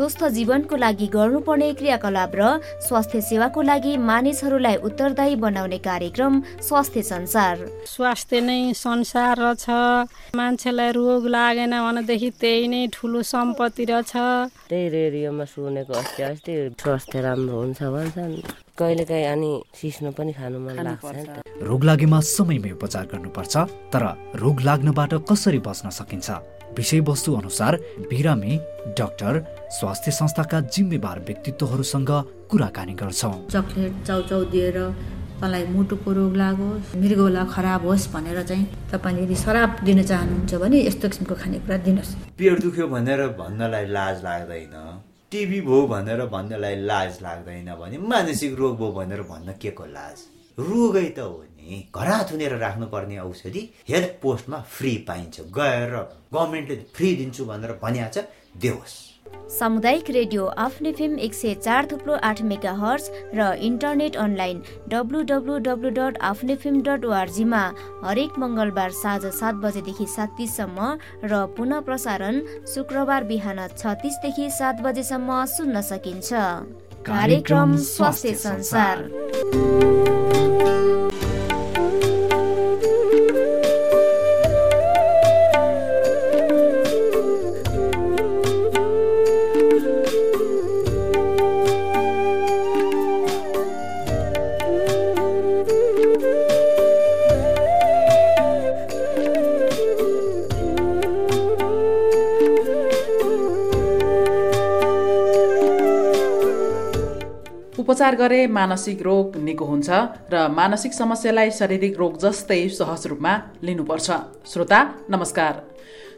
स्वस्थ जीवनको लागि गर्नुपर्ने क्रियाकलाप र स्वास्थ्य सेवाको लागि मानिसहरूलाई उत्तरदायी बनाउने कार्यक्रम स्वास्थ्य संसार। स्वास्थ्य नै संसार छ मान्छेलाई रोग लागेन भनेदेखि त्यही नै ठुलो सम्पत्ति रहेछ त्यही रेडियोमा सुनेको अस्ति अस्ति स्वास्थ्य राम्रो हुन्छ भन्छन्। कहिलेकाहीँ अनि सिस्नो पनि खानु मन लाग्छ रोग लागेमा समयमै उपचार गर्नुपर्छ तर रोग लाग्नबाट कसरी बच्न सकिन्छ? विषयवस्तु अनुसार बिरामी डाक्टर स्वास्थ्य संस्थाका जिम्मेवार व्यक्तित्वहरूसँग कुराकानी गर्छौँ। चक्लेट चाउचाउ दिएर तँलाई मुटुको रोग लागोस् मृगौला खराब होस् भनेर चाहिँ तपाईँले यदि शराब दिन चाहनुहुन्छ भने यस्तो किसिमको खानेकुरा दिनुहोस्। पेट दुख्यो भनेर भन्नलाई लाज लाग्दैन टिभी भयो भनेर भन्नलाई लाज लाग्दैन भने मानसिक रोग भयो भनेर भन्न के को लाज? रोगै त हो नि। घरा थुनेर राख्नुपर्ने औषधि हेल्थ पोस्टमा फ्री पाइन्छ। गएर गभर्मेन्टले फ्री दिन्छु भनेर भनिहाल्छ देओस्। सामुदायिक रेडियो आफ्नै फिल्म एक सय चार थुप्रो आठ मेगा हर्स र internet online W W W dot आफ्नै फिल्म डट ओआरजीमा हरेक मङ्गलबार साँझ सात बजेदेखि सात तिससम्म र पुनः प्रसारण शुक्रबार बिहान छ तिसदेखि सात बजेसम्म सुन्न सकिन्छ। कार्यक्रम स्वास्थ्य संसार। उपचार गरे मानसिक रोग निको हुन्छ र मानसिक समस्यालाई शारीरिक रोग जस्तै सहज रूपमा लिनुपर्छ। श्रोता नमस्कार।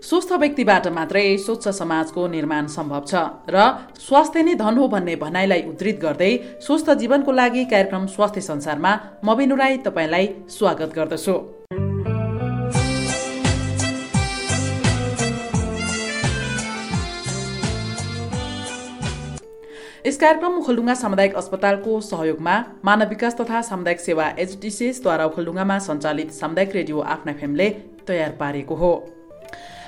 स्वस्थ व्यक्तिबाट मात्रै स्वच्छ समाजको निर्माण सम्भव छ र स्वास्थ्य नै धन हो भन्ने भनाइलाई उद्धृत गर्दै स्वस्थ जीवनको लागि कार्यक्रम स्वास्थ्य संसारमा म बिनु राई तपाईँलाई स्वागत गर्दछु। यस कार्यक्रम ओखलडुङ्गा सामुदायिक अस्पतालको सहयोगमा मानव विकास तथा सामुदायिक सेवा एचडिसिएसद्वारा ओखलडुङ्गामा सञ्चालित सामुदायिक रेडियो आफ्ना फेमले तयार पारेको हो।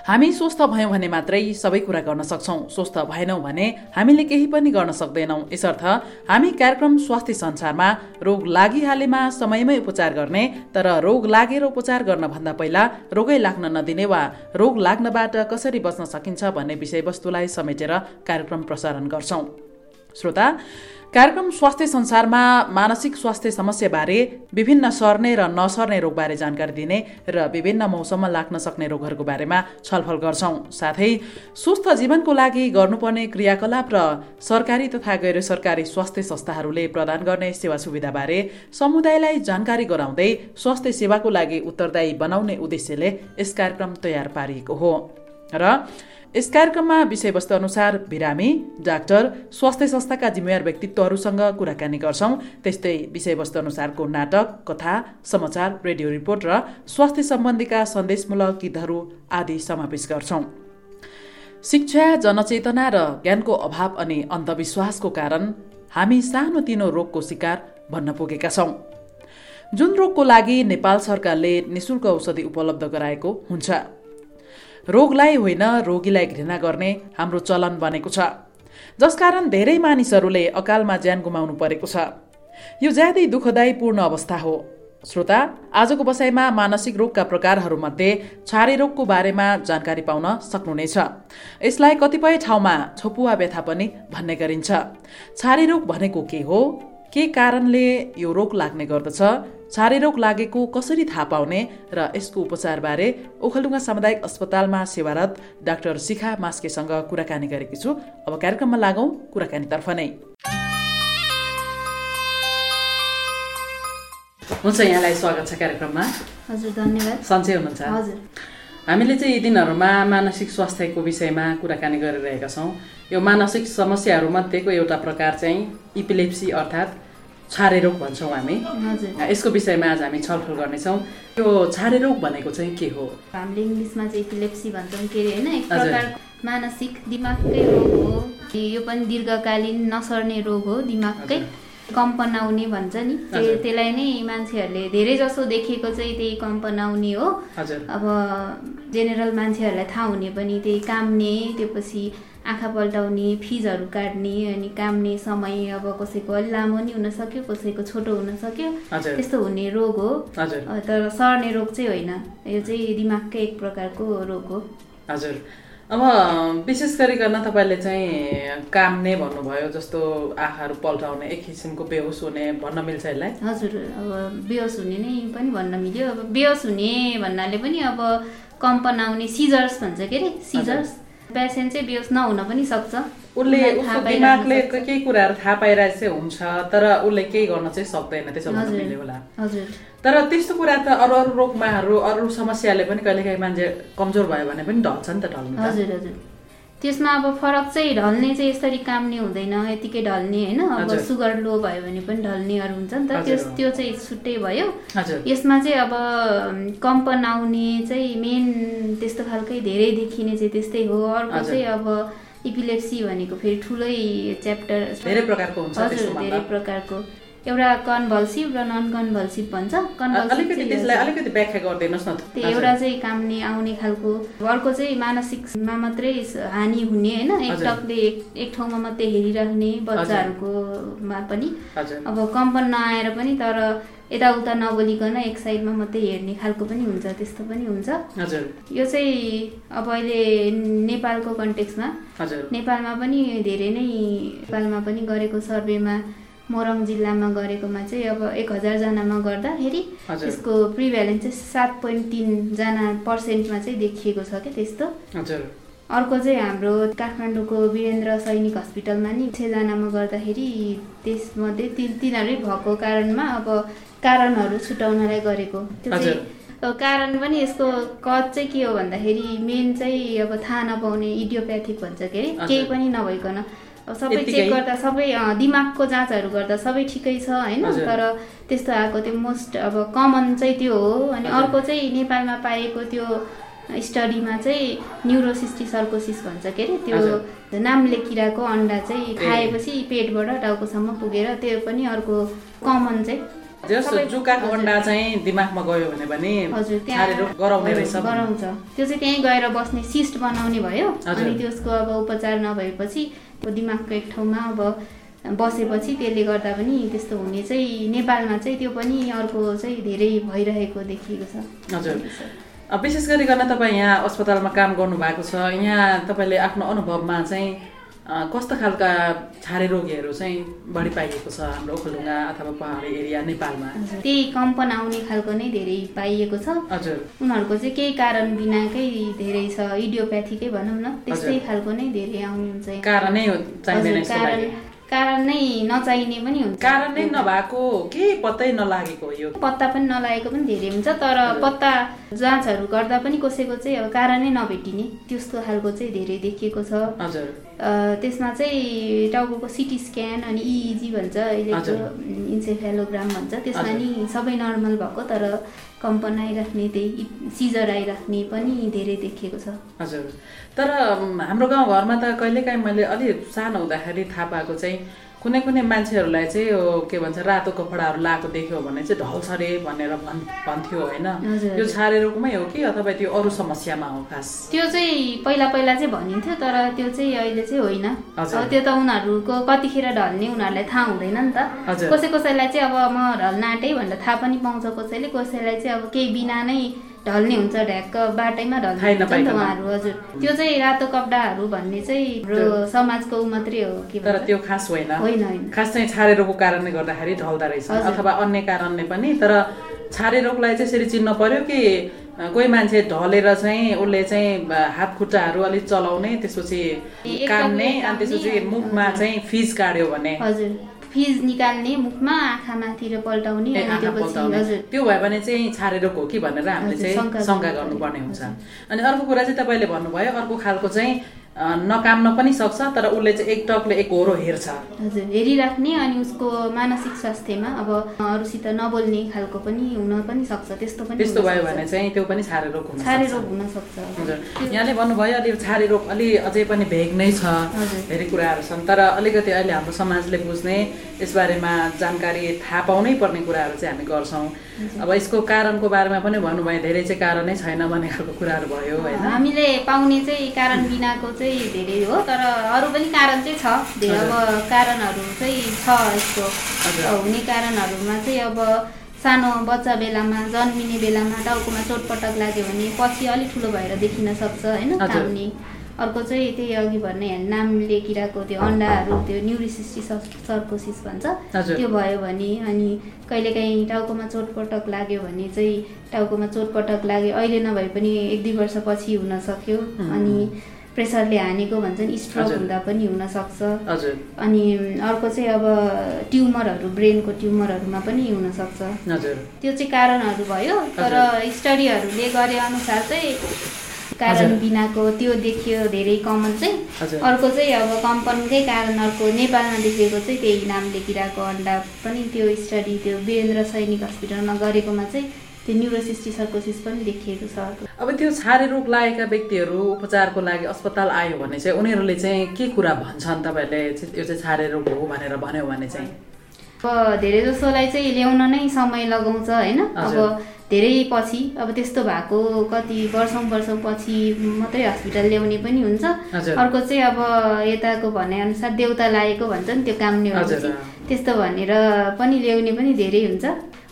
हामी स्वस्थ भयौँ भने मात्रै सबै कुरा गर्न सक्छौँ। स्वस्थ भएनौँ भने हामीले केही पनि गर्न सक्दैनौँ। यसर्थ हामी कार्यक्रम स्वास्थ्य संसारमा रोग लागिहालेमा समयमै उपचार गर्ने तर रोग लागेर उपचार गर्न भन्दा पहिला रोगै लाग्न नदिने वा रोग लाग्नबाट कसरी बच्न सकिन्छ भन्ने विषयवस्तुलाई समेटेर कार्यक्रम प्रसारण गर्छौँ। श्रोता कार्यक्रम स्वास्थ्य संसारमा मानसिक स्वास्थ्य समस्याबारे विभिन्न सर्ने र नसर्ने रोगबारे जानकारी दिने र विभिन्न मौसममा लाग्न सक्ने रोगहरूको बारेमा छलफल गर्छौँ। साथै स्वस्थ जीवनको लागि गर्नुपर्ने क्रियाकलाप र सरकारी तथा गैर सरकारी स्वास्थ्य संस्थाहरूले प्रदान गर्ने सेवा सुविधाबारे समुदायलाई जानकारी गराउँदै स्वास्थ्य सेवाको लागि उत्तरदायी बनाउने उद्देश्यले यस कार्यक्रम तयार पारिएको हो। र यस कार्यक्रममा विषयवस्तु अनुसार बिरामी डाक्टर स्वास्थ्य संस्थाका जिम्मेवार व्यक्तित्वहरूसँग कुराकानी गर्छौँ। त्यस्तै विषयवस्तु अनुसारको नाटक कथा समाचार रेडियो रिपोर्ट र स्वास्थ्य सम्बन्धीका सन्देशमूलक गीतहरू आदि समावेश गर्छौँ। शिक्षा जनचेतना र ज्ञानको अभाव अनि अन्धविश्वासको कारण हामी सानोतिनो रोगको शिकार भन्न पुगेका छौँ। जुन रोगको लागि नेपाल सरकारले निशुल्क औषधि उपलब्ध गराएको हुन्छ। रोगलाई होइन रोगीलाई घृणा गर्ने हाम्रो चलन बनेको छ। जसकारण धेरै मानिसहरूले अकालमा ज्यान गुमाउनु परेको छ। यो ज्यादै दुःखदायी पूर्ण अवस्था हो। श्रोता आजको बसाइमा मानसिक रोगका प्रकारहरूमध्ये छारे रोगको बारेमा जानकारी पाउन सक्नुहुनेछ। यसलाई कतिपय ठाउँमा छोपुवा व्यथा पनि भन्ने गरिन्छ। छारे रोग भनेको के हो? के कारणले यो रोग लाग्ने गर्दछ छारे रोग लागेको कसरी थाहा पाउने र यसको उपचारबारे ओखलडुङ्गा सामुदायिक अस्पतालमा सेवारत डाक्टर शिखा मास्केसँग कुराकानी गरेकी छु। अब कार्यक्रममा लागौँ कुराकानीतर्फ नै। हुन्छ यहाँलाई स्वागत छ कार्यक्रममा। हजुर धन्यवाद। सन्चै हुनुहुन्छ? हजुर। हामीले चाहिँ यी दिनहरूमा मानसिक स्वास्थ्यको विषयमा कुराकानी गरिरहेका छौँ। यो मानसिक समस्याहरूमध्येको एउटा प्रकार चाहिँ इपिलेप्सी अर्थात् छारे रोग भन्छौँ हामी। हजुर। यसको विषयमा आज हामी छलफल गर्नेछौँ। यो छारे रोग भनेको चाहिँ के हो? हामीले इङ्ग्लिसमा चाहिँ इपिलेप्सी भन्छौँ। के अरे होइन? एक। प्रकार मानसिक दिमागकै रोग हो। यो पनि दीर्घकालीन नसर्ने रोग हो। दिमागकै कम्पन आउने भन्छ नि। त्यसलाई नै मान्छेहरूले धेरै जसो देखेको चाहिँ त्यही कम्पन आउने हो। अब जेनेरल मान्छेहरूलाई थाहा हुने पनि त्यही काम्ने त्योपछि आँखा पल्टाउने फिजहरू काट्ने अनि काम्ने समय अब कसैको अलि लामो नि हुन सक्यो कसैको छोटो हुन सक्यो त्यस्तो हुने रोग हो। तर सर्ने रोग चाहिँ होइन। यो चाहिँ दिमागकै एक प्रकारको रोग हो। हजुर। अब विशेष गरिकन तपाईँले चाहिँ काम्ने भन्नुभयो जस्तो आँखाहरू पल्टाउने एक किसिमको बेहोस हुने भन्न मिल्छ यसलाई? हजुर। अब बेहोस हुने नै पनि भन्न मिल्यो। अब बेहोस हुने भन्नाले पनि अब कम्पन आउने सिजर्स भन्छ के अरे? सिजर्स। पेसेन्ट चाहिँ बेहोस नहुन पनि सक्छ उसले उसको दिमागले। केही कुराहरू थाहा पाइरहेको चाहिँ हुन्छ तर उसले केही गर्न चाहिँ सक्दैन त्यसो। मिल्यो होला तर त्यस्तो कुरा त अरू अरू रोगमाहरू अरू समस्याले पनि कहिलेकाहीँ मान्छे कमजोर भयो भने पनि ढल्छ नि त ढल्नु त हजुर हजुर त्यसमा अब फरक चाहिँ ढल्ने चाहिँ यसरी काम्ने हुँदैन यतिकै ढल्ने होइन। अब हजुर। सुगर लो भयो भने पनि ढल्नेहरू हुन्छ नि त। हजुर। त्यो त्यो चाहिँ छुट्टै भयो। हजुर। यसमा चाहिँ अब कम्पन आउने चाहिँ मेन त्यस्तो खालकै धेरै देखिने चाहिँ त्यस्तै हो। अर्को हजुर। चाहिँ अब इपिलेप्सी भनेको फेरि ठुलै च्याप्टर धेरै प्रकारको। एउटा कन्भल्सिभ र नन कन्भल्सिभ भन्छ कन्भल्सिभ त्यसलाई। अलिकति व्याख्या गरिदिनुहोस् न त्यो एउटा चाहिँ काम्ने आउने खालको अर्को चाहिँ मानसिकमा मात्रै हानि हुने होइन एक हजुर। टकले एक ठाउँमा मात्रै हेरिराख्ने बच्चाहरूकोमा पनि। अब कम्पन नआएर पनि तर यताउता नबोलिकन एक साइडमा मात्रै हेर्ने खालको पनि हुन्छ त्यस्तो पनि हुन्छ। हजुर। यो चाहिँ अब अहिले नेपालको कन्टेक्समा नेपालमा पनि धेरै नै नेपालमा पनि गरेको सर्वेमा मोरङ जिल्लामा गरेकोमा चाहिँ अब एक हजारजनामा गर्दाखेरि यसको प्रिभ्यालेन्स चाहिँ सात पोइन्ट तिनजना पर्सेन्टमा चाहिँ देखिएको छ क्या त्यस्तो। अर्को चाहिँ हाम्रो काठमाडौँको वीरेन्द्र सैनिक हस्पिटलमा नि छजनामा गर्दाखेरि त्यसमध्ये तिन तिनीहरू भएको कारणमा अब कारणहरू छुटाउनलाई गरेको। त्यो चाहिँ कारण पनि यसको कज चाहिँ के हो भन्दाखेरि मेन चाहिँ अब थाहा नपाउने इडियोप्याथिक भन्छ के अरे। केही पनि नभइकन सबै? चेक गर्दा सबै दिमागको जाँचहरू गर्दा सबै ठिकै छ होइन। तर त्यस्तो आएको त्यो मोस्ट अब कमन चाहिँ त्यो हो अनि। अर्को चाहिँ नेपालमा पाएको त्यो स्टडीमा चाहिँ न्युरोसिस्टी सर्कोसिस भन्छ के अरे त्यो नामले किराको अन्डा चाहिँ। खाएपछि पेटबाट टाउकोसम्म पुगेर त्यो पनि अर्को कमन चाहिँ जुकाको। अन्डा चाहिँ दिमागमा गयो भने पनि हजुर। गराउँछ त्यो चाहिँ त्यहीँ गएर बस्ने सिस्ट बनाउने भयो। अनि त्यसको अब उपचार नभएपछि दिमागको एक ठाउँमा अब बसेपछि त्यसले गर्दा पनि त्यस्तो हुने चाहिँ नेपालमा चाहिँ त्यो पनि अर्को चाहिँ धेरै भइरहेको देखिएको छ। हजुर। विशेष गरिकन तपाईँ यहाँ अस्पतालमा काम गर्नुभएको छ। यहाँ तपाईँले आफ्नो अनुभवमा चाहिँ कस्ता खालका छारे रोगीहरू चाहिँ बढी पाइएको छ हाम्रो ओखलढुङ्गा अथवा पहाडी एरिया नेपालमा। त्यही कम्पन आउने खालको नै धेरै पाइएको छ। हजुर। उनीहरूको चाहिँ केही कारण बिनाकै धेरै छ। इडियोप्याथीकै भनौँ न त्यस्तै खालको नै धेरै आउनुहुन्छ। कारणै हो चाहिँदैन हजुर, यसको कारण नै नचाहिने पनि हुन्छ। कारण नै नभएको केही पत्तै नलागेको यो? पत्ता पनि नलागेको पनि धेरै हुन्छ तर पत्ता जाँचहरू गर्दा पनि कसैको चाहिँ अब कारणै नभेटिने त्यस्तो खालको चाहिँ धेरै देखिएको छ। हजुर। त्यसमा चाहिँ टाउको सिटी स्क्यान अनि इइजी भन्छ हजुर। इन्सेफेलोग्राम भन्छ त्यसमा। नि सबै नर्मल भएको तर कम्पन आइराख्ने त्यही सिजर आइराख्ने पनि धेरै देखिएको छ हजुर तर हाम्रो गाउँघरमा त कहिलेकाहीँ मैले अलि सानो हुँदाखेरि थाहा पाएको चाहिँ कुनै कुनै मान्छेहरूलाई चाहिँ यो के भन्छ रातो कपडाहरू लगाएको देख्यो भने चाहिँ ढल्छ रे भनेर भन् भन्थ्यो होइन? हजुर, यो हजुर। छारे रोगमै हो कि अथवा त्यो अरू समस्यामा हो खास? त्यो चाहिँ पहिला पहिला चाहिँ भनिन्थ्यो तर त्यो चाहिँ अहिले चाहिँ होइन। त्यो त उनीहरूको कतिखेर ढल्ने उनीहरूलाई थाहा हुँदैन नि त। कसै कसैलाई चाहिँ अब म ढल्न आँटेँ भनेर थाहा पनि पाउँछ कसैले कसैलाई चाहिँ अब केही बिना नै ढल्ने हुन्छ ढ्याक्क बाटैमा ढल्ने। उहाँहरू हजुर। त्यो चाहिँ रातो कपडाहरू भन्ने चाहिँ हाम्रो समाजको मात्रै हो के तर त्यो खास होइन। होइन खास चाहिँ छारे रोगको कारणले गर्दाखेरि ढल्दो रहेछ। अथवा अन्य कारणले पनि। तर छारे रोगलाई चाहिँ यसरी चिन्न पर्यो कि कोही मान्छे ढलेर चाहिँ उसले चाहिँ हात खुट्टाहरू अलिक चलाउने त्यसपछि काट्ने अनि त्यसपछि मुखमा चाहिँ फिज काट्यो भने। हजुर। फिज निकाल्ने मुखमा आँखामातिर पल्टाउने त्यो भयो भने चाहिँ छारे रोग हो कि भनेर हामीले चाहिँ शङ्का गर्नुपर्ने हुन्छ। अनि अर्को कुरा चाहिँ तपाईँले भन्नुभयो अर्को खालको चाहिँ नकाम्न पनि सक्छ तर उसले चाहिँ एक टकले एक होरो हेर्छ हजुर हेरिराख्ने अनि उसको मानसिक स्वास्थ्यमा अब अरूसित नबोल्ने खालको पनि हुन पनि सक्छ त्यस्तो पनि त्यस्तो भयो। भने चाहिँ त्यो पनि छारे रोग हुन छारे। रोग हुन सक्छ हजुर यहाँले भन्नुभयो अलि छारे रोग अलि अझै पनि भेग नै छ। धेरै कुराहरू छन् तर अलिकति अहिले हाम्रो समाजले बुझ्ने यसबारेमा जानकारी थाहा पाउनै पर्ने कुराहरू चाहिँ हामी गर्छौँ अब यसको कारणको बारेमा पनि भन्नुभयो धेरै चाहिँ कारणै छैन भन्ने खालको कुराहरू भयो होइन? हामीले पाउने चाहिँ कारण बिनाको चाहिँ धेरै हो तर अरू पनि कारण चाहिँ छ। धेरै अब कारणहरू चाहिँ छ यसको। हुने कारणहरूमा चाहिँ अब सानो बच्चा बेलामा जन्मिने बेलामा टाउकोमा चोटपटक लाग्यो भने पछि अलिक ठुलो भएर देखिन सक्छ होइन। काम्ने अर्को चाहिँ त्यही अघि भन्ने नामले किराको त्यो अन्डाहरू त्यो न्युरिसिस्टिस सर्कोसिस भन्छ। त्यो भयो भने अनि कहिलेकाहीँ टाउकोमा चोटपटक लाग्यो भने चाहिँ टाउकोमा चोटपटक लाग्यो। अहिले नभए पनि एक दुई वर्षपछि हुन सक्यो। अनि प्रेसरले हानेको भन्छन् स्ट्रोक। हुँदा पनि हुनसक्छ अनि अर्को चाहिँ अब ट्युमरहरू ब्रेनको ट्युमरहरूमा पनि हुनसक्छ त्यो चाहिँ कारणहरू भयो। तर स्टडीहरूले गरे अनुसार चाहिँ कारण। बिनाको त्यो देखियो धेरै कमन चाहिँ। अर्को चाहिँ अब कम्पनकै कारण अर्को नेपालमा देखेको चाहिँ त्यही नामले किराको अन्डा पनि त्यो स्टडी त्यो वीरेन्द्र सैनिक हस्पिटलमा गरेकोमा चाहिँ त्यो न्युरोसिस्टी सर्कोसिस पनि देखिएको छ अब त्यो छारे रोग लागेका व्यक्तिहरू उपचारको लागि अस्पताल आयो भने चाहिँ उनीहरूले चाहिँ के कुरा भन्छन् तपाईँहरूले यो चाहिँ छारे रोग हो भनेर भन्यो भने चाहिँ धेरै जसोलाई चाहिँ ल्याउन नै समय लगाउँछ होइन अब। धेरै पछि अब त्यस्तो भएको कति वर्षौँ वर्षौँ पछि मात्रै हस्पिटल ल्याउने पनि हुन्छ। अर्को चाहिँ अब यताको भनाइअनुसार देउता लागेको भन्छ नि त्यो हजुर। भएपछि त्यस्तो भनेर पनि ल्याउने पनि धेरै हुन्छ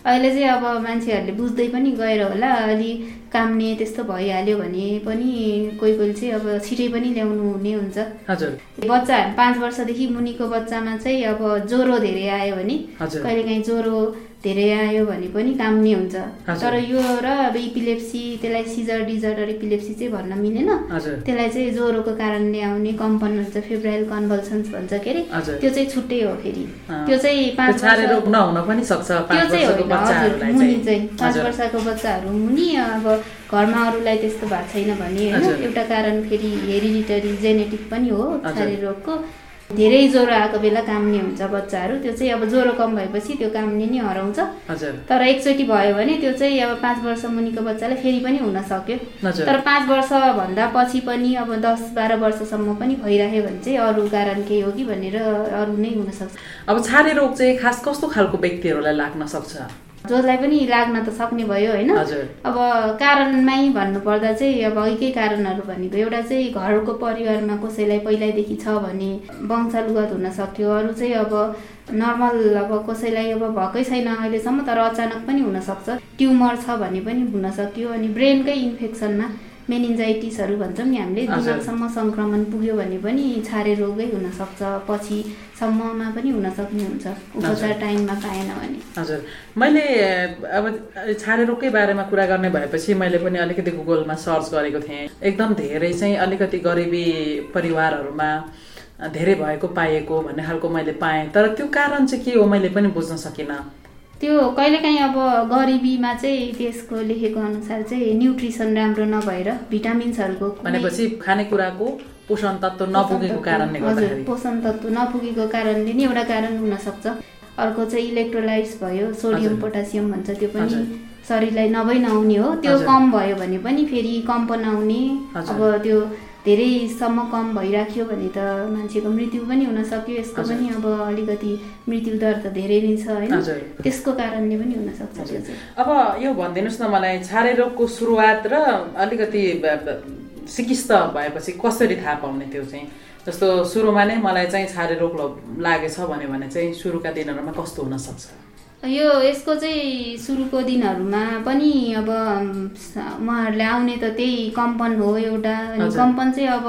अहिले चाहिँ अब मान्छेहरूले बुझ्दै पनि गएर होला अलि काम्ने त्यस्तो भइहाल्यो भने पनि कोही कोही चाहिँ अब छिटै पनि ल्याउनु हुने हुन्छ हजुर बच्चा पाँच वर्षदेखि मुनिको बच्चामा चाहिँ अब ज्वरो धेरै आयो भने। कहिलेकाहीँ ज्वरो धेरै आयो भने पनि काम्ने हुन्छ हजुर। तर यो र अब इपिलेप्सी त्यसलाई सिजर डिजर्डर इपिलेप्सी चाहिँ भन्न मिलेन त्यसलाई चाहिँ ज्वरोको कारणले आउने कम्पन भन्छ फेब्राइल कन्भल्सन्स भन्छ के अरे। त्यो चाहिँ छुट्टै हो फेरि। त्यो चाहिँ पाँच रोग नहुन पनि सक्छ त्यो चाहिँ वर्षको होइन हजुर बच्चाहरूलाई मुनि चाहिँ पाँच वर्षको बच्चाहरू मुनि अब घरमा अरूलाई त्यस्तो भएको छैन भने। होइन एउटा कारण फेरि हेरिडिटरी जेनेटिक पनि हो। छारे रोगको धेरै ज्वरो आएको बेला काम्ने हुन्छ बच्चाहरू। त्यो चाहिँ अब ज्वरो कम भएपछि त्यो काम्ने नि हराउँछ। हजुर। तर एकचोटि भयो भने त्यो चाहिँ अब पाँच वर्ष मुनिको बच्चालाई फेरि पनि हुन सक्यो। तर पाँच वर्षभन्दा पछि पनि अब दस बाह्र वर्षसम्म पनि भइराख्यो भने चाहिँ अरू कारण केही हो कि भनेर अरू नै हुनसक्छ अब छारे रोग चाहिँ खास कस्तो खालको व्यक्तिहरूलाई लाग्न सक्छ? जसलाई पनि लाग्न त सक्ने भयो होइन? अब कारणमै भन्नुपर्दा चाहिँ अब एकै कारणहरू भनेको एउटा चाहिँ घरको परिवारमा कसैलाई पहिल्यैदेखि छ भने वंशालुगत हुन सक्यो अरू चाहिँ अब नर्मल अब कसैलाई अब भएकै छैन अहिलेसम्म तर अचानक पनि हुनसक्छ ट्युमर छ भने पनि हुन सक्यो अनि ब्रेनकै इन्फेक्सनमा मेनिन्जाइटिसहरू भन्छौँ नि हामीले। दिमागसम्म सङ्क्रमण पुग्यो भने पनि छारे रोगै हुनसक्छ पछिसम्ममा पनि हुन सक्ने हुन्छ उपचार टाइममा पाएन भने। हजुर। मैले अब छारे रोगकै बारेमा कुरा गर्ने भएपछि मैले पनि अलिकति गुगलमा सर्च गरेको थिएँ। एकदम धेरै चाहिँ अलिकति गरिबी परिवारहरूमा धेरै भएको पाएको भन्ने खालको मैले पाएँ। तर त्यो कारण चाहिँ के हो मैले पनि बुझ्न सकिनँ। त्यो कहिलेकाहीँ अब गरिबीमा चाहिँ त्यसको लेखेको अनुसार चाहिँ न्युट्रिसन राम्रो नभएर भिटामिन्सहरूको भनेपछि खानेकुराको पोषण तत्त्व नपुगेको कारणले हजुर पोषण तत्त्व नपुगेको कारणले नि एउटा कारण हुनसक्छ अर्को चाहिँ इलेक्ट्रोलाइट्स भयो सोडियम। पोटासियम भन्छ त्यो पनि। शरीरलाई नभई नआउने हो त्यो। कम भयो भने पनि फेरि कम बनाउने हजुर। अब त्यो धेरैसम्म कम भइराख्यो भने त मान्छेको मृत्यु पनि हुन सक्यो। यसको। पनि अब अलिकति मृत्यु दर त धेरै नै छ होइन। त्यसको कारणले पनि हुनसक्छ अब यो भनिदिनुहोस् न मलाई छारे रोगको सुरुवात र अलिकति सिकिस्त भएपछि कसरी थाहा पाउने त्यो चाहिँ? जस्तो सुरुमा नै मलाई चाहिँ छारे रोग लागेछ भन्यो भने चाहिँ सुरुका दिनहरूमा कस्तो हुनसक्छ यो यसको चाहिँ सुरुको दिनहरूमा पनि अब उहाँहरूलाई आउने त त्यही कम्पन हो एउटा अनि। कम्पन चाहिँ अब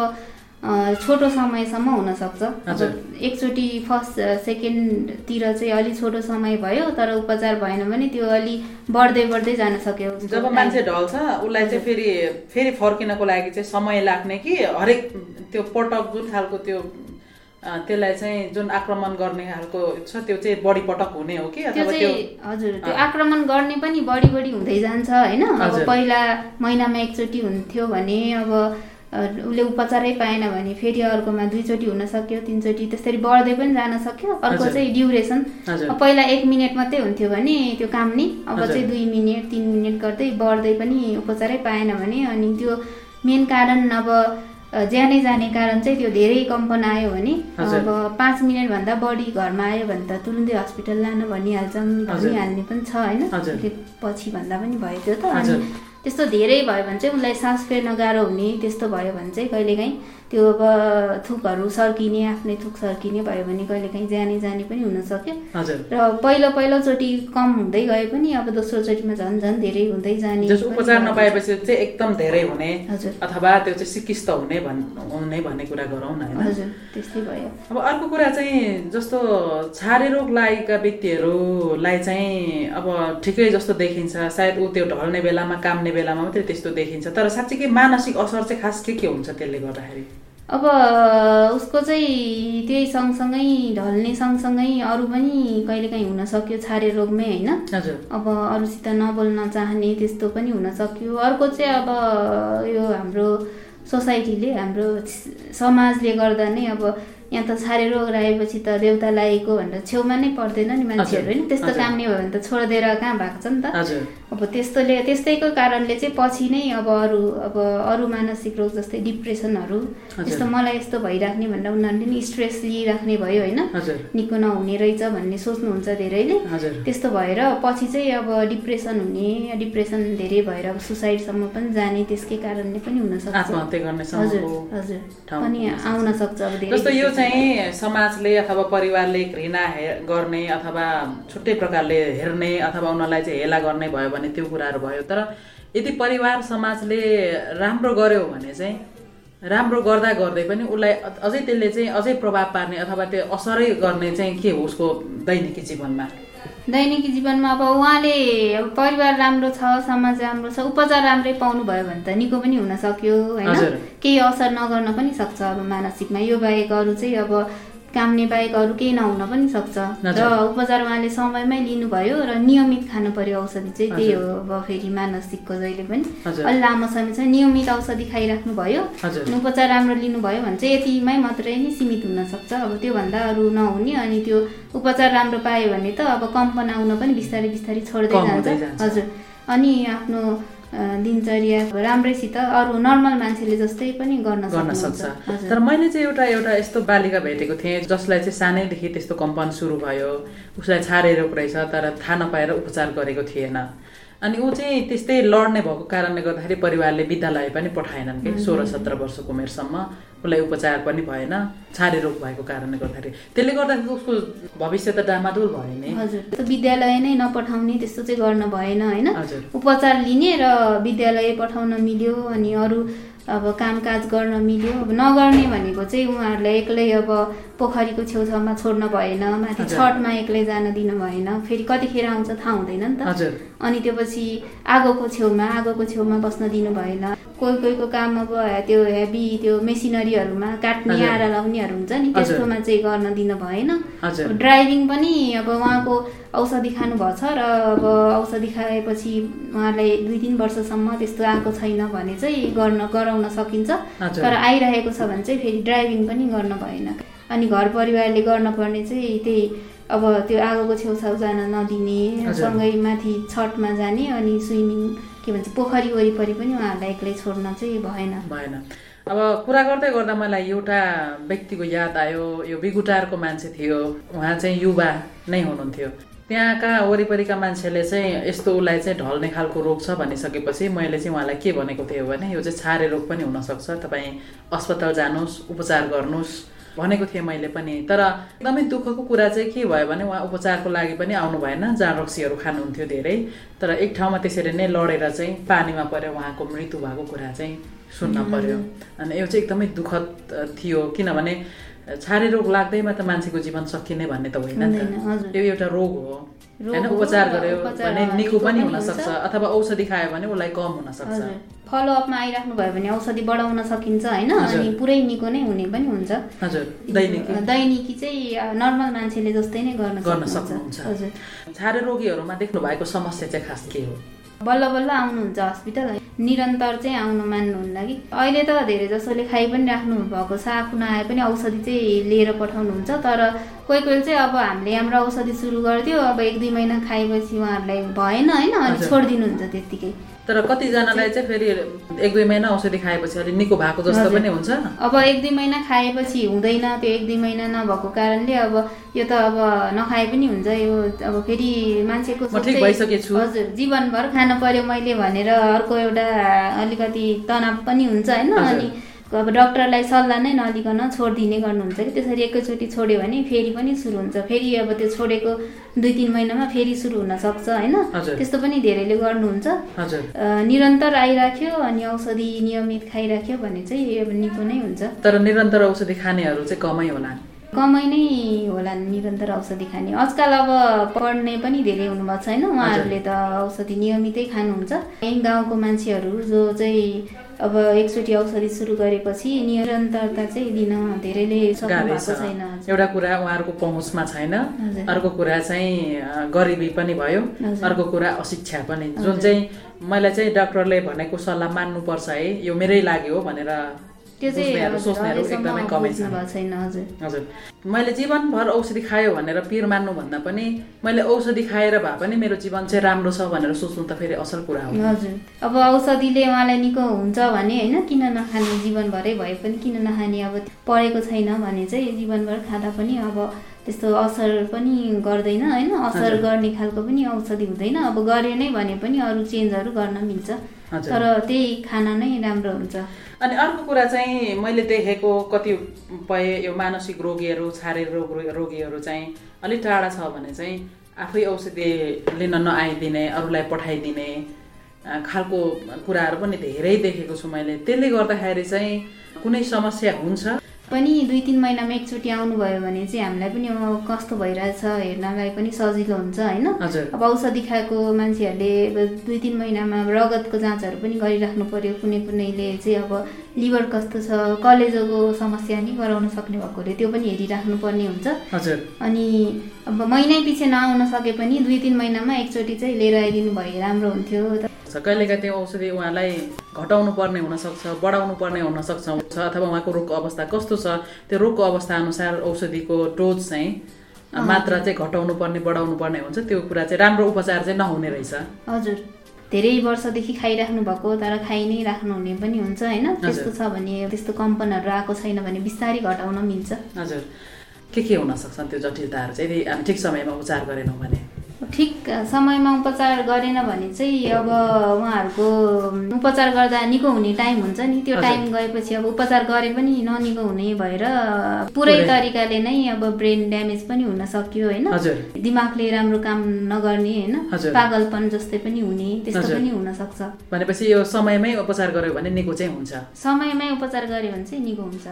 छोटो समयसम्म हुनसक्छ। अब एकचोटि फर्स्ट सेकेन्डतिर चाहिँ अलि छोटो समय भयो तर उपचार भएन भने त्यो अलि बढ्दै बढ्दै जान सक्यो जब। मान्छे ढल्छ उसलाई चाहिँ फेरि फेरि फर्किनको लागि चाहिँ समय लाग्ने कि हरेक त्यो पटक जुन खालको त्यो त्यसलाई चाहिँ जुन आक्रमण गर्ने खालको छ त्यो चाहिँ बढी पटक हुने हो कि? अथवा त्यो चाहिँ हजुर त्यो आक्रमण गर्ने पनि बढी बढी हुँदै जान्छ होइन? अब। पहिला महिनामा एकचोटि हुन्थ्यो भने अब उसले उपचारै पाएन भने फेरि अर्कोमा दुईचोटि हुन सक्यो तिनचोटि त्यसरी बढ्दै पनि जान सक्यो। अर्को चाहिँ ड्युरेसन। पहिला एक मिनट मात्रै हुन्थ्यो भने त्यो काम नि अब चाहिँ दुई मिनट तिन मिनट गर्दै बढ्दै पनि उपचारै पाएन भने अनि त्यो मेन कारण अब ज्यानै जाने कारण चाहिँ त्यो धेरै कम्पन आयो भने अब पाँच मिनटभन्दा बढी घरमा आयो भने त तुरुन्तै हस्पिटल लानु भनिहाल्छौँ भनिहाल्ने पनि छ होइन? पछि भन्दा पनि भयो त्यो त। अनि त्यस्तो धेरै भयो भने चाहिँ उसलाई सास फेर्न गाह्रो हुने त्यस्तो भयो भने चाहिँ कहिलेकाहीँ त्यो अब थुकहरू सर्किने आफ्नै थुक सर्किने भयो भने कहिलेकाहीँ जाने जाने पनि हुनसक्यो र पहिलो पहिलोचोटि कम हुँदै गए पनि अब दोस्रोचोटिमा झन् झन् धेरै हुँदै जाने उपचार नपाएपछि चाहिँ एकदम धेरै हुने अथवा त्यो चाहिँ सिकिस्त हुने हुने भन्ने कुरा गरौँ न हजुर त्यस्तै भयो। अब अर्को कुरा चाहिँ जस्तो छारे रोग लागेका व्यक्तिहरूलाई चाहिँ अब ठिकै जस्तो देखिन्छ। सायद ऊ त्यो ढल्ने बेलामा काम्ने बेलामा मात्रै त्यस्तो देखिन्छ। तर साँच्चीकै मानसिक असर चाहिँ खास के के हुन्छ त्यसले गर्दाखेरि? अब उसको चाहिँ त्यही सँगसँगै ढल्ने सँगसँगै अरू पनि कहिलेकाहीँ हुनसक्यो छारे रोगमै होइन? अब अरूसित नबोल्न चाहने त्यस्तो पनि हुनसक्यो अर्को चाहिँ अब यो हाम्रो सोसाइटीले हाम्रो समाजले गर्दा नै अब यहाँ त छारे रोग लागेपछि त देउता लागेको भनेर छेउमा नै पर्दैन नि मान्छेहरू होइन त्यस्तो काम नै भयो भने त छोडिदिएर कहाँ भएको छ नि त? अब त्यस्तोले त्यस्तैको कारणले चाहिँ पछि नै अब अरू अब अरू मानसिक रोग जस्तै डिप्रेसनहरू त्यस्तो मलाई यस्तो भइराख्ने भनेर उनीहरूले नि स्ट्रेस लिइराख्ने भयो होइन। निको नहुने रहेछ भन्ने सोच्नुहुन्छ धेरैले। त्यस्तो भएर पछि चाहिँ अब डिप्रेसन हुने डिप्रेसन धेरै भएर अब सुसाइडसम्म पनि जाने त्यसकै कारणले पनि हुनसक्छ। हजुर हजुर। पनि आउन सक्छ अब धेरै चाहिँ समाजले अथवा परिवारले घृणा गर्ने अथवा छुट्टै प्रकारले हेर्ने अथवा उनीहरूलाई चाहिँ हेला गर्ने भयो भने त्यो कुराहरू भयो। तर यदि परिवार समाजले राम्रो गर्यो भने चाहिँ राम्रो गर्दा गर्दै पनि उसलाई अझै त्यसले चाहिँ अझै प्रभाव पार्ने अथवा त्यो असरै गर्ने चाहिँ के हो उसको दैनिकी जीवनमा? दैनिकी जीवनमा अब उहाँले परिवार राम्रो छ समाज राम्रो छ उपचार राम्रै पाउनु भयो भने त निको पनि हुन सक्यो होइन? केही असर नगर्न पनि सक्छ अब मानसिकमा। यो बाहेक अरू चाहिँ अब काम्ने बाहेक अरू केही नहुन पनि सक्छ। र उपचार उहाँले समयमै लिनुभयो र नियमित खानु पर्यो औषधि चाहिँ त्यही हो अब फेरि मानसिकको जहिले पनि। अलि लामो समय चाहिँ नियमित औषधि खाइराख्नु भयो। उपचार राम्रो लिनुभयो भने चाहिँ यतिमै मात्रै नै सीमित हुनसक्छ अब त्योभन्दा अरू नहुने अनि त्यो उपचार राम्रो पायो भने त अब कम्पन आउन पनि बिस्तारै बिस्तारै छोड्दै जान्छ। हजुर। अनि आफ्नो दिनचर्या राम्रैसित अरू नर्मल मान्छेले जस्तै पनि गर्न गर्न सक्छ। तर मैले चाहिँ एउटा एउटा यस्तो बालिका भेटेको थिएँ जसलाई चाहिँ सानैदेखि त्यस्तो कम्पन सुरु भयो उसलाई छारे रोग रहेछ तर थाहा नपाएर उपचार गरेको थिएन। अनि ऊ चाहिँ त्यस्तै लड्ने भएको कारणले गर्दाखेरि परिवारले विद्यालय पनि पठाएनन् कि? सोह्र सत्र वर्षको उमेरसम्म उसलाई उपचार पनि भएन छारे रोग भएको कारणले गर्दाखेरि। त्यसले गर्दाखेरि उसको भविष्य त डामाडोल भयो नि। हजुर। विद्यालय नै नपठाउने त्यस्तो चाहिँ गर्न भएन होइन? उपचार लिने र विद्यालय पठाउन मिल्यो अनि अरू अब कामकाज गर्न मिल्यो। अब नगर्ने भनेको चाहिँ उहाँहरूलाई एक्लै अब पोखरीको छेउछाउमा छोड्न भएन माथि छठमा एक्लै जान दिनु भएन फेरि कतिखेर आउँछ थाहा हुँदैन नि त। अनि त्यो पछि आगोको छेउमा आगोको छेउमा बस्न दिनु भएन। कोही कोहीको काम अब त्यो हेभी त्यो मेसिनरीहरूमा काट्ने आरा लाउनेहरू हुन्छ नि त्यस्तोमा चाहिँ गर्न दिनु भएन। ड्राइभिङ पनि अब उहाँको औषधि खानुभएको छ र अब औषधि खाएपछि उहाँलाई दुई तिन वर्षसम्म त्यस्तो आएको छैन भने चाहिँ गर्न गराउन सकिन्छ। तर आइरहेको छ भने चाहिँ फेरि ड्राइभिङ पनि गर्न भएन। अनि घर परिवारले गर्नुपर्ने चाहिँ त्यही अब त्यो आगोको छेउछाउ जान नदिने सँगै माथि छठमा जाने अनि स्विमिङ के भन्छ पोखरी वरिपरि पनि उहाँहरूलाई एक्लै छोड्न चाहिँ भएन। भएन। अब कुरा गर्दै गर्दा मलाई एउटा व्यक्तिको याद आयो यो बिगुटारको मान्छे थियो। उहाँ चाहिँ युवा नै हुनुहुन्थ्यो। त्यहाँका वरिपरिका मान्छेले चाहिँ यस्तो उसलाई चाहिँ ढल्ने खालको रोग छ भनिसकेपछि मैले चाहिँ उहाँलाई के भनेको थिएँ भने यो चाहिँ छारे रोग पनि हुनसक्छ। तपाईँ अस्पताल जानुहोस् उपचार गर्नुहोस्। भनेको थिएँ मैले पनि। तर एकदमै दुःखको कुरा चाहिँ के भयो भने उहाँ उपचारको लागि पनि आउनु भएन जहाँ रक्सीहरू खानुहुन्थ्यो धेरै। तर एक ठाउँमा त्यसरी नै लडेर चाहिँ पानीमा परेर उहाँको मृत्यु भएको कुरा चाहिँ सुन्न पर्यो। अनि यो चाहिँ एकदमै दुःखद थियो। किनभने छारे रोग लाग्दैमा त मान्छेको जीवन सकिने भन्ने त होइन नि त। यो एउटा रोग हो। होइन उपचार गर्यो भने निको पनि हुनसक्छ अथवा औषधि खायो भने उसलाई कम हुनसक्छ। फलोअपमा आइराख्नु भयो भने औषधि बढाउन सकिन्छ होइन? अनि पुरै निको नै हुने पनि हुन्छ। हजुर। दैनिकी। दैनिकी चाहिँ नर्मल मान्छेले जस्तै नै गर्न गर्न सक्नुहुन्छ। हजुर। छारे रोगीहरूमा देख्नु भएको समस्या चाहिँ खास के हो? बल्ल बल्ल आउनुहुन्छ हस्पिटल। निरन्तर चाहिँ आउनु मान्नुहुन्न कि। अहिले त धेरै जसोले खाइ पनि राख्नु भएको छ आफू नआए पनि औषधि चाहिँ लिएर पठाउनुहुन्छ। तर कोही कोही चाहिँ अब हामीले हाम्रो औषधि सुरु गरिदियो अब एक दुई महिना खाएपछि उहाँहरूलाई भएन होइन? अनि। छोडिदिनुहुन्छ त्यत्तिकै। तर कतिजनालाई चाहिँ फेरि एक दुई महिना औषधि खाएपछि अलिक निको भएको जस्तो। पनि हुन्छ अब एक दुई महिना खाएपछि हुँदैन त्यो एक दुई महिना नभएको कारणले अब यो त अब नखाए पनि हुन्छ यो अब फेरि मान्छेको। हजुर जीवनभर खानु पर्यो मैले भनेर अर्को एउटा अलिकति तनाव पनि हुन्छ होइन। अनि अब डक्टरलाई सल्लाह नै नलिकन छोडिदिने गर्नुहुन्छ कि? त्यसरी एकैचोटि छोड्यो भने फेरि पनि सुरु हुन्छ। फेरि अब त्यो छोडेको दुई तिन महिनामा फेरि सुरु हुनसक्छ होइन? हजुर। त्यस्तो पनि धेरैले गर्नुहुन्छ। निरन्तर आइराख्यो अनि औषधि नियमित खाइराख्यो भने चाहिँ अब निको नै हुन्छ। तर निरन्तर औषधि खानेहरू चाहिँ कमै होला? कमै नै होला निरन्तर औषधि खाने। आजकल अब पढ्ने पनि धेरै हुनुभएको छ होइन? उहाँहरूले त औषधि नियमितै खानुहुन्छ। यहीँ गाउँको मान्छेहरू जो चाहिँ अब एकचोटि औषधि सुरु गरेपछि निरन्तरता चाहिँ दिन धेरैले सक्नु भएको छैन। एउटा कुरा उहाँहरूको पहुँचमा छैन। अर्को कुरा चाहिँ गरिबी पनि भयो। अर्को कुरा अशिक्षा पनि जुन चाहिँ मलाई चाहिँ डक्टरले भनेको सल्लाह मान्नुपर्छ है यो मेरै लागि हो भनेर त्यो चाहिँ सोच्नेहरू एकदमै कमै छन् हजुर। मैले जीवनभर औषधि खायो भनेर पिर मान्नुभन्दा पनि मैले औषधि खाएर भए पनि मेरो जीवन चाहिँ राम्रो छ भनेर सोच्नु त फेरि असल कुरा हो। हजुर। अब औषधिले उहाँलाई निको हुन्छ भने होइन किन नखाने? जीवनभरै भए पनि किन नखाने? अब पढेको छैन भने चाहिँ जीवनभर खाँदा पनि अब त्यस्तो असर पनि गर्दैन होइन? असर। गर्ने खालको पनि औषधि हुँदैन। अब गरे नै भने पनि अरू चेन्जहरू गर्न मिल्छ। तर त्यही खाना नै राम्रो हुन्छ। अनि अर्को कुरा चाहिँ मैले देखेको कतिपय यो मानसिक रोगीहरू शारीरिक रोग रोगीहरू चाहिँ अलिक टाढा छ भने चाहिँ आफै औषधि लिन नआइदिने अरूलाई पठाइदिने खालको कुराहरू पनि धेरै देखेको छु मैले। त्यसले गर्दाखेरि चाहिँ कुनै समस्या हुन्छ? पनि दुई तिन महिनामा एकचोटि आउनुभयो भने चाहिँ हामीलाई पनि कस्तो भइरहेछ हेर्नलाई पनि सजिलो हुन्छ होइन? अब औषधि खाएको मान्छेहरूले अब दुई तिन महिनामा रगतको जाँचहरू पनि गरिराख्नु पर्यो। कुनै कुनैले चाहिँ अब लिभर कस्तो छ कलेजोको समस्या नि गराउन सक्ने भएकोले त्यो पनि हेरिराख्नु पर्ने हुन्छ। हजुर। अनि अब महिनै पछि नआउन सके पनि दुई तिन महिनामा एकचोटि चाहिँ लिएर आइदिनु भए राम्रो हुन्थ्यो। छ कहिलेकाहीँ त्यो औषधि उहाँलाई घटाउनु पर्ने हुनसक्छ बढाउनु पर्ने हुनसक्छ अथवा उहाँको रोगको अवस्था कस्तो छ? त्यो रोगको अवस्था अनुसार औषधिको डोज चाहिँ मात्रा चाहिँ घटाउनु पर्ने बढाउनु पर्ने हुन्छ। त्यो कुरा चाहिँ राम्रो उपचार चाहिँ नहुने रहेछ। हजुर। धेरै वर्षदेखि खाइराख्नु भएको तर खाइ नै राख्नुहुने पनि हुन्छ होइन? त्यस्तो छ भने त्यस्तो कम्पनहरू आएको छैन भने बिस्तारै घटाउन मिल्छ। हजुर। के के हुन सक्छन् त्यो जटिलताहरू चाहिँ? यदि हामी ठिक समयमा उपचार गरेनौँ भने। ठिक समयमा उपचार गरेन भने चाहिँ अब उहाँहरूको उपचार गर्दा निको हुने टाइम हुन्छ नि त्यो। टाइम गएपछि अब उपचार गरे पनि ननिको हुने भएर पुरै। तरिकाले नै अब ब्रेन ड्यामेज पनि हुन सक्यो होइन दिमागले राम्रो काम नगर्ने होइन। पागलपन जस्तै पनि हुने त्यस्तो। पनि हुन सक्छ भनेपछि यो समयमै उपचार गर्यो भने निको चाहिँ हुन्छ समयमै उपचार गर्यो भने चाहिँ निको हुन्छ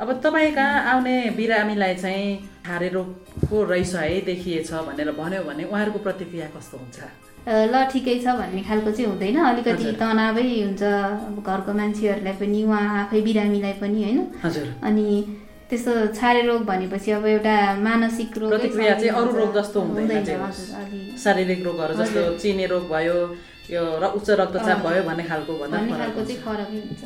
अब तपाईँ कहाँ आउने बिरामीलाई चाहिँ हारे रोगको रहेछ है देखिएछ भनेर भन्यो भने उहाँहरूको प्रतिक्रिया कस्तो हुन्छ ल ठिकै छ भन्ने खालको चाहिँ हुँदैन अलिकति। तनावै हुन्छ अब घरको मान्छेहरूलाई पनि उहाँ आफै बिरामीलाई पनि होइन हजुर अनि त्यस्तो छारे रोग भनेपछि अब एउटा मानसिक रोग प्रतिक्रिया चाहिँ अरू रोग जस्तो हुँदैन शारीरिक रोगहरू जस्तो। चिने रोग भयो यो र उच्च रक्तचाप। भयो भन्ने खालको भन्दा भन्ने खालको हुन्छ। चाहिँ फरकै हुन्छ।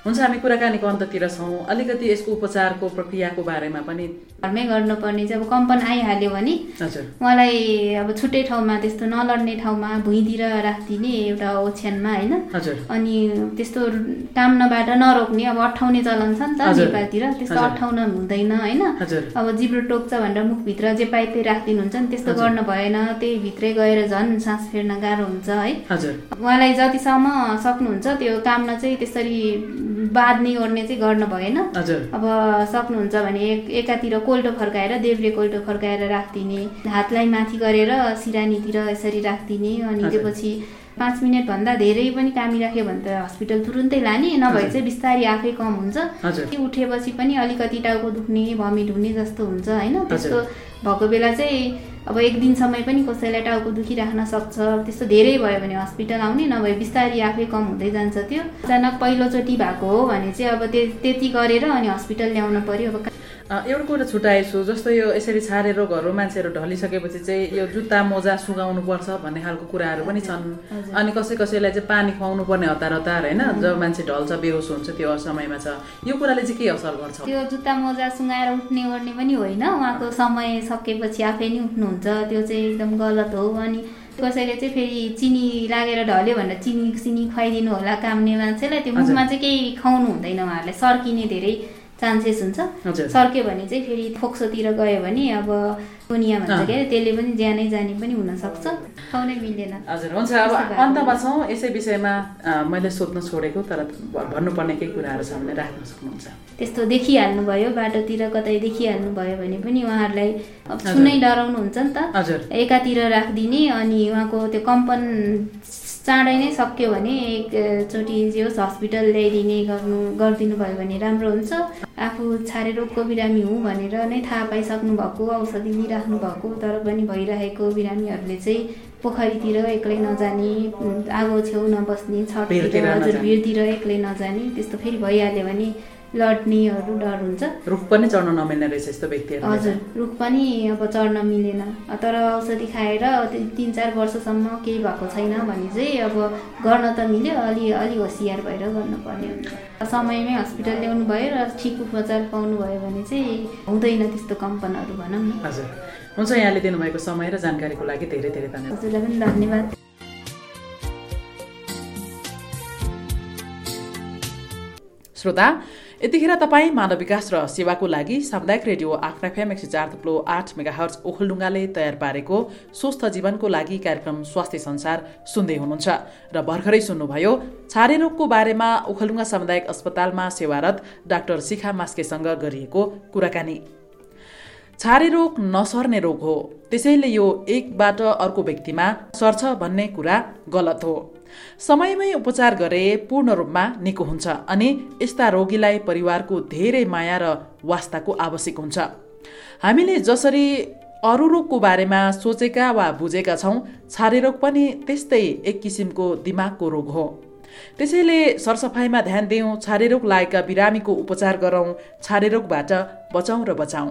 हुन्छ हामी कुराकानीको अन्ततिर छौँ। अलिकति यसको उपचारको प्रक्रियाको बारेमा पनि घरमै गर्नुपर्ने चाहिँ अब कम्पन आइहाल्यो भने हजुर। उहाँलाई अब छुट्टै ठाउँमा त्यस्तो नलड्ने ठाउँमा भुइँतिर राखिदिने एउटा ओछ्यानमा होइन? हजुर। अनि त्यस्तो टाम्नबाट नरोक्ने अब अठाउने चलन छ नि त। नेपालतिर। त्यस्तो। अठाउन हुँदैन होइन? अब जिब्रो टोक्छ भनेर मुखभित्र जे पाए त्यही राखिदिनुहुन्छ नि त्यस्तो। गर्नु भएन त्यही भित्रै गएर झन् सास फेर्न गाह्रो हुन्छ है? हजुर। उहाँलाई जतिसम्म सक्नुहुन्छ त्यो काममा चाहिँ त्यसरी बाँध्ने गर्ने चाहिँ गर्नु भएन। अब सक्नुहुन्छ भने एक एकातिर कोल्टो फर्काएर देब्रे कोल्टो फर्काएर राखिदिने हातलाई माथि गरेर सिरानीतिर यसरी राखिदिने अनि। त्योपछि पाँच मिनटभन्दा धेरै पनि कामिराख्यो भने त हस्पिटल तुरुन्तै लाने नभए। चाहिँ बिस्तारै आफै कम हुन्छ। उठेपछि पनि अलिकति टाउको दुख्ने भमिट हुने जस्तो हुन्छ होइन? त्यस्तो भएको बेला चाहिँ अब एक दिन समय पनि कसैलाई टाउको दुखिराख्न सक्छ। त्यस्तो धेरै भयो भने हस्पिटल आउने नभए बिस्तारै आफै कम हुँदै जान्छ त्यो। अचानक पहिलोचोटि भएको हो भने चाहिँ अब त्यति गरेर अनि हस्पिटल ल्याउनु पर्यो। अब एउटा कुरा छुट्याएछु जस्तो यो यसरी छारे रोगहरू मान्छेहरू ढलिसकेपछि चाहिँ यो जुत्ता मोजा सुगाउनु पर्छ भन्ने खालको कुराहरू पनि छन्। अनि कसै कसैलाई चाहिँ पानी खुवाउनु पर्ने हतार हतार होइन जब मान्छे ढल्छ बेहोस हुन्छ त्यो समयमा छ। यो कुराले चाहिँ के असर गर्छ? त्यो जुत्ता मोजा सुँगाएर उठ्ने गर्ने पनि होइन। उहाँको समय सकेपछि आफै नै उठ्नुहुन्छ। त्यो चाहिँ एकदम गलत हो। अनि कसैले चाहिँ फेरि चिनी लागेर ढल्यो भनेर चिनी सिनी खुवाइदिनु होला काम्ने मान्छेलाई त्यो मुखमा चाहिँ केही खुवाउनु हुँदैन उहाँहरूलाई सर्किने धेरै चान्सेस हुन्छ। सर्क्यो भने चाहिँ फेरि फोक्सोतिर गयो भने अब दुनियाँ भन्छ क्या त्यसले पनि ज्यानै जाने पनि हुनसक्छ। खुवाउनै मिलेन हजुर हुन्छ। अब अन्तमा छौँ। यसै विषयमा मैले सोध्न छोडेको तर भन्नुपर्ने केही कुराहरू छ भने राख्न सक्नुहुन्छ। त्यस्तो देखिहाल्नु भयो बाटोतिर कतै देखिहाल्नु भयो भने पनि उहाँहरूलाई छुनै डराउनुहुन्छ नि त। एकातिर राखिदिने अनि उहाँको त्यो कम्पन चाँडै नै सक्यो भने एकचोटि जे होस् हस्पिटल ल्याइदिने गर्नु गरिदिनु भयो भने राम्रो हुन्छ। आफू छारे रोगको बिरामी हुँ भनेर नै थाहा पाइसक्नु भएको औषधि लिइराख्नु भएको तर पनि भइरहेको बिरामीहरूले चाहिँ पोखरीतिर एक्लै नजाने आगो छेउ नबस्ने छटतिर हजुर भिडतिर एक्लै नजाने त्यस्तो फेरि भइहाल्यो भने लड्नेहरू डर हुन्छ। रुख पनि चढ्न नमिल्ने रहेछ यस्तो व्यक्तिहरू हजुर रुख पनि अब चढ्न मिलेन। तर औषधि खाएर तिन चार वर्षसम्म केही भएको छैन भने चाहिँ अब गर्न त मिल्यो अलि अलि होसियार भएर गर्नुपर्ने हुन्छ। समयमै हस्पिटल ल्याउनु भयो र ठिक उपचार पाउनु भयो भने चाहिँ हुँदैन त्यस्तो कम्पनहरू भनौँ न। हजुर। हुन्छ यहाँले दिनुभएको समय र जानकारीको लागि धेरै धेरै धन्यवाद। हजुरलाई पनि धन्यवाद। श्रोता यतिखेर तपाईँ मानव विकास र सेवाको लागि सामुदायिक रेडियो आफ्ना फेम एक सय चार थुप्लो आठ मेगा हर्च ओखलडुङ्गाले तयार पारेको स्वस्थ जीवनको लागि कार्यक्रम स्वास्थ्य संसार सुन्दै हुनुहुन्छ। र भर्खरै सुन्नुभयो छारे रोगको बारेमा ओखलडुङ्गा सामुदायिक अस्पतालमा सेवारत डाक्टर शिखा मास्केसँग गरिएको कुराकानी। छारे रोग नसर्ने रोग हो त्यसैले यो एकबाट अर्को व्यक्तिमा सर्छ भन्ने कुरा गलत हो। समयमै उपचार गरे पूर्ण रूपमा निको हुन्छ अनि यस्ता रोगीलाई परिवारको धेरै माया र वास्ताको आवश्यक हुन्छ। हामीले जसरी अरू रोगको बारेमा सोचेका वा बुझेका छौँ छारे रोग पनि त्यस्तै एक किसिमको दिमागको रोग हो। त्यसैले सरसफाइमा ध्यान दिउँ छारे रोग लागेका बिरामीको उपचार गरौँ छारे रोगबाट बचाउँ र बचाउँ।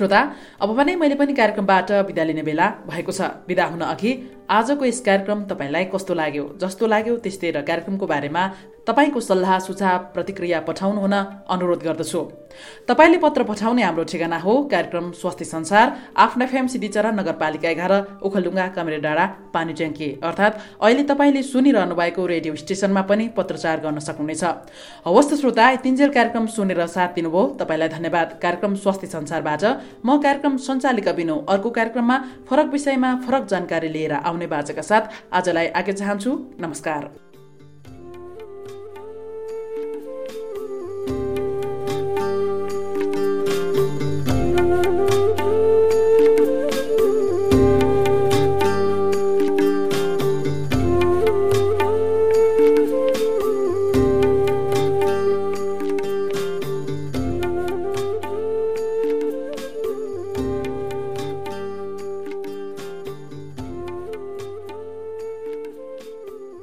श्रोता अब भने मैले पनि कार्यक्रमबाट विदा लिने बेला भएको छ। विदा हुन अघि आजको यस कार्यक्रम तपाईँलाई कस्तो लाग्यो? जस्तो लाग्यो त्यस्तै र कार्यक्रमको बारेमा तपाईँको सल्लाह सुझाव प्रतिक्रिया पठाउनु हुन अनुरोध गर्दछु। तपाईँले पत्र पठाउने हाम्रो ठेगाना हो। कार्यक्रम स्वास्थ्य संसार आफ्ना फेम सिद्धिचरा नगरपालिका एघार ओखलडुङ्गा कमेरे डाँडा पानी ट्याङ्की अर्थात् अहिले तपाईँले सुनिरहनु भएको रेडियो स्टेसनमा पनि पत्रचार गर्न सक्नुहुनेछ। हवस् श्रोता तिनजेल कार्यक्रम सुनेर साथ दिनुभयो। तपाईँलाई धन्यवाद। कार्यक्रम स्वास्थ्य संसारबाट म कार्यक्रम सञ्चालिका बिनु अर्को कार्यक्रममा फरक विषयमा फरक जानकारी लिएर आउने बाचाका साथ आजलाई आगे चाहन्छु। नमस्कार।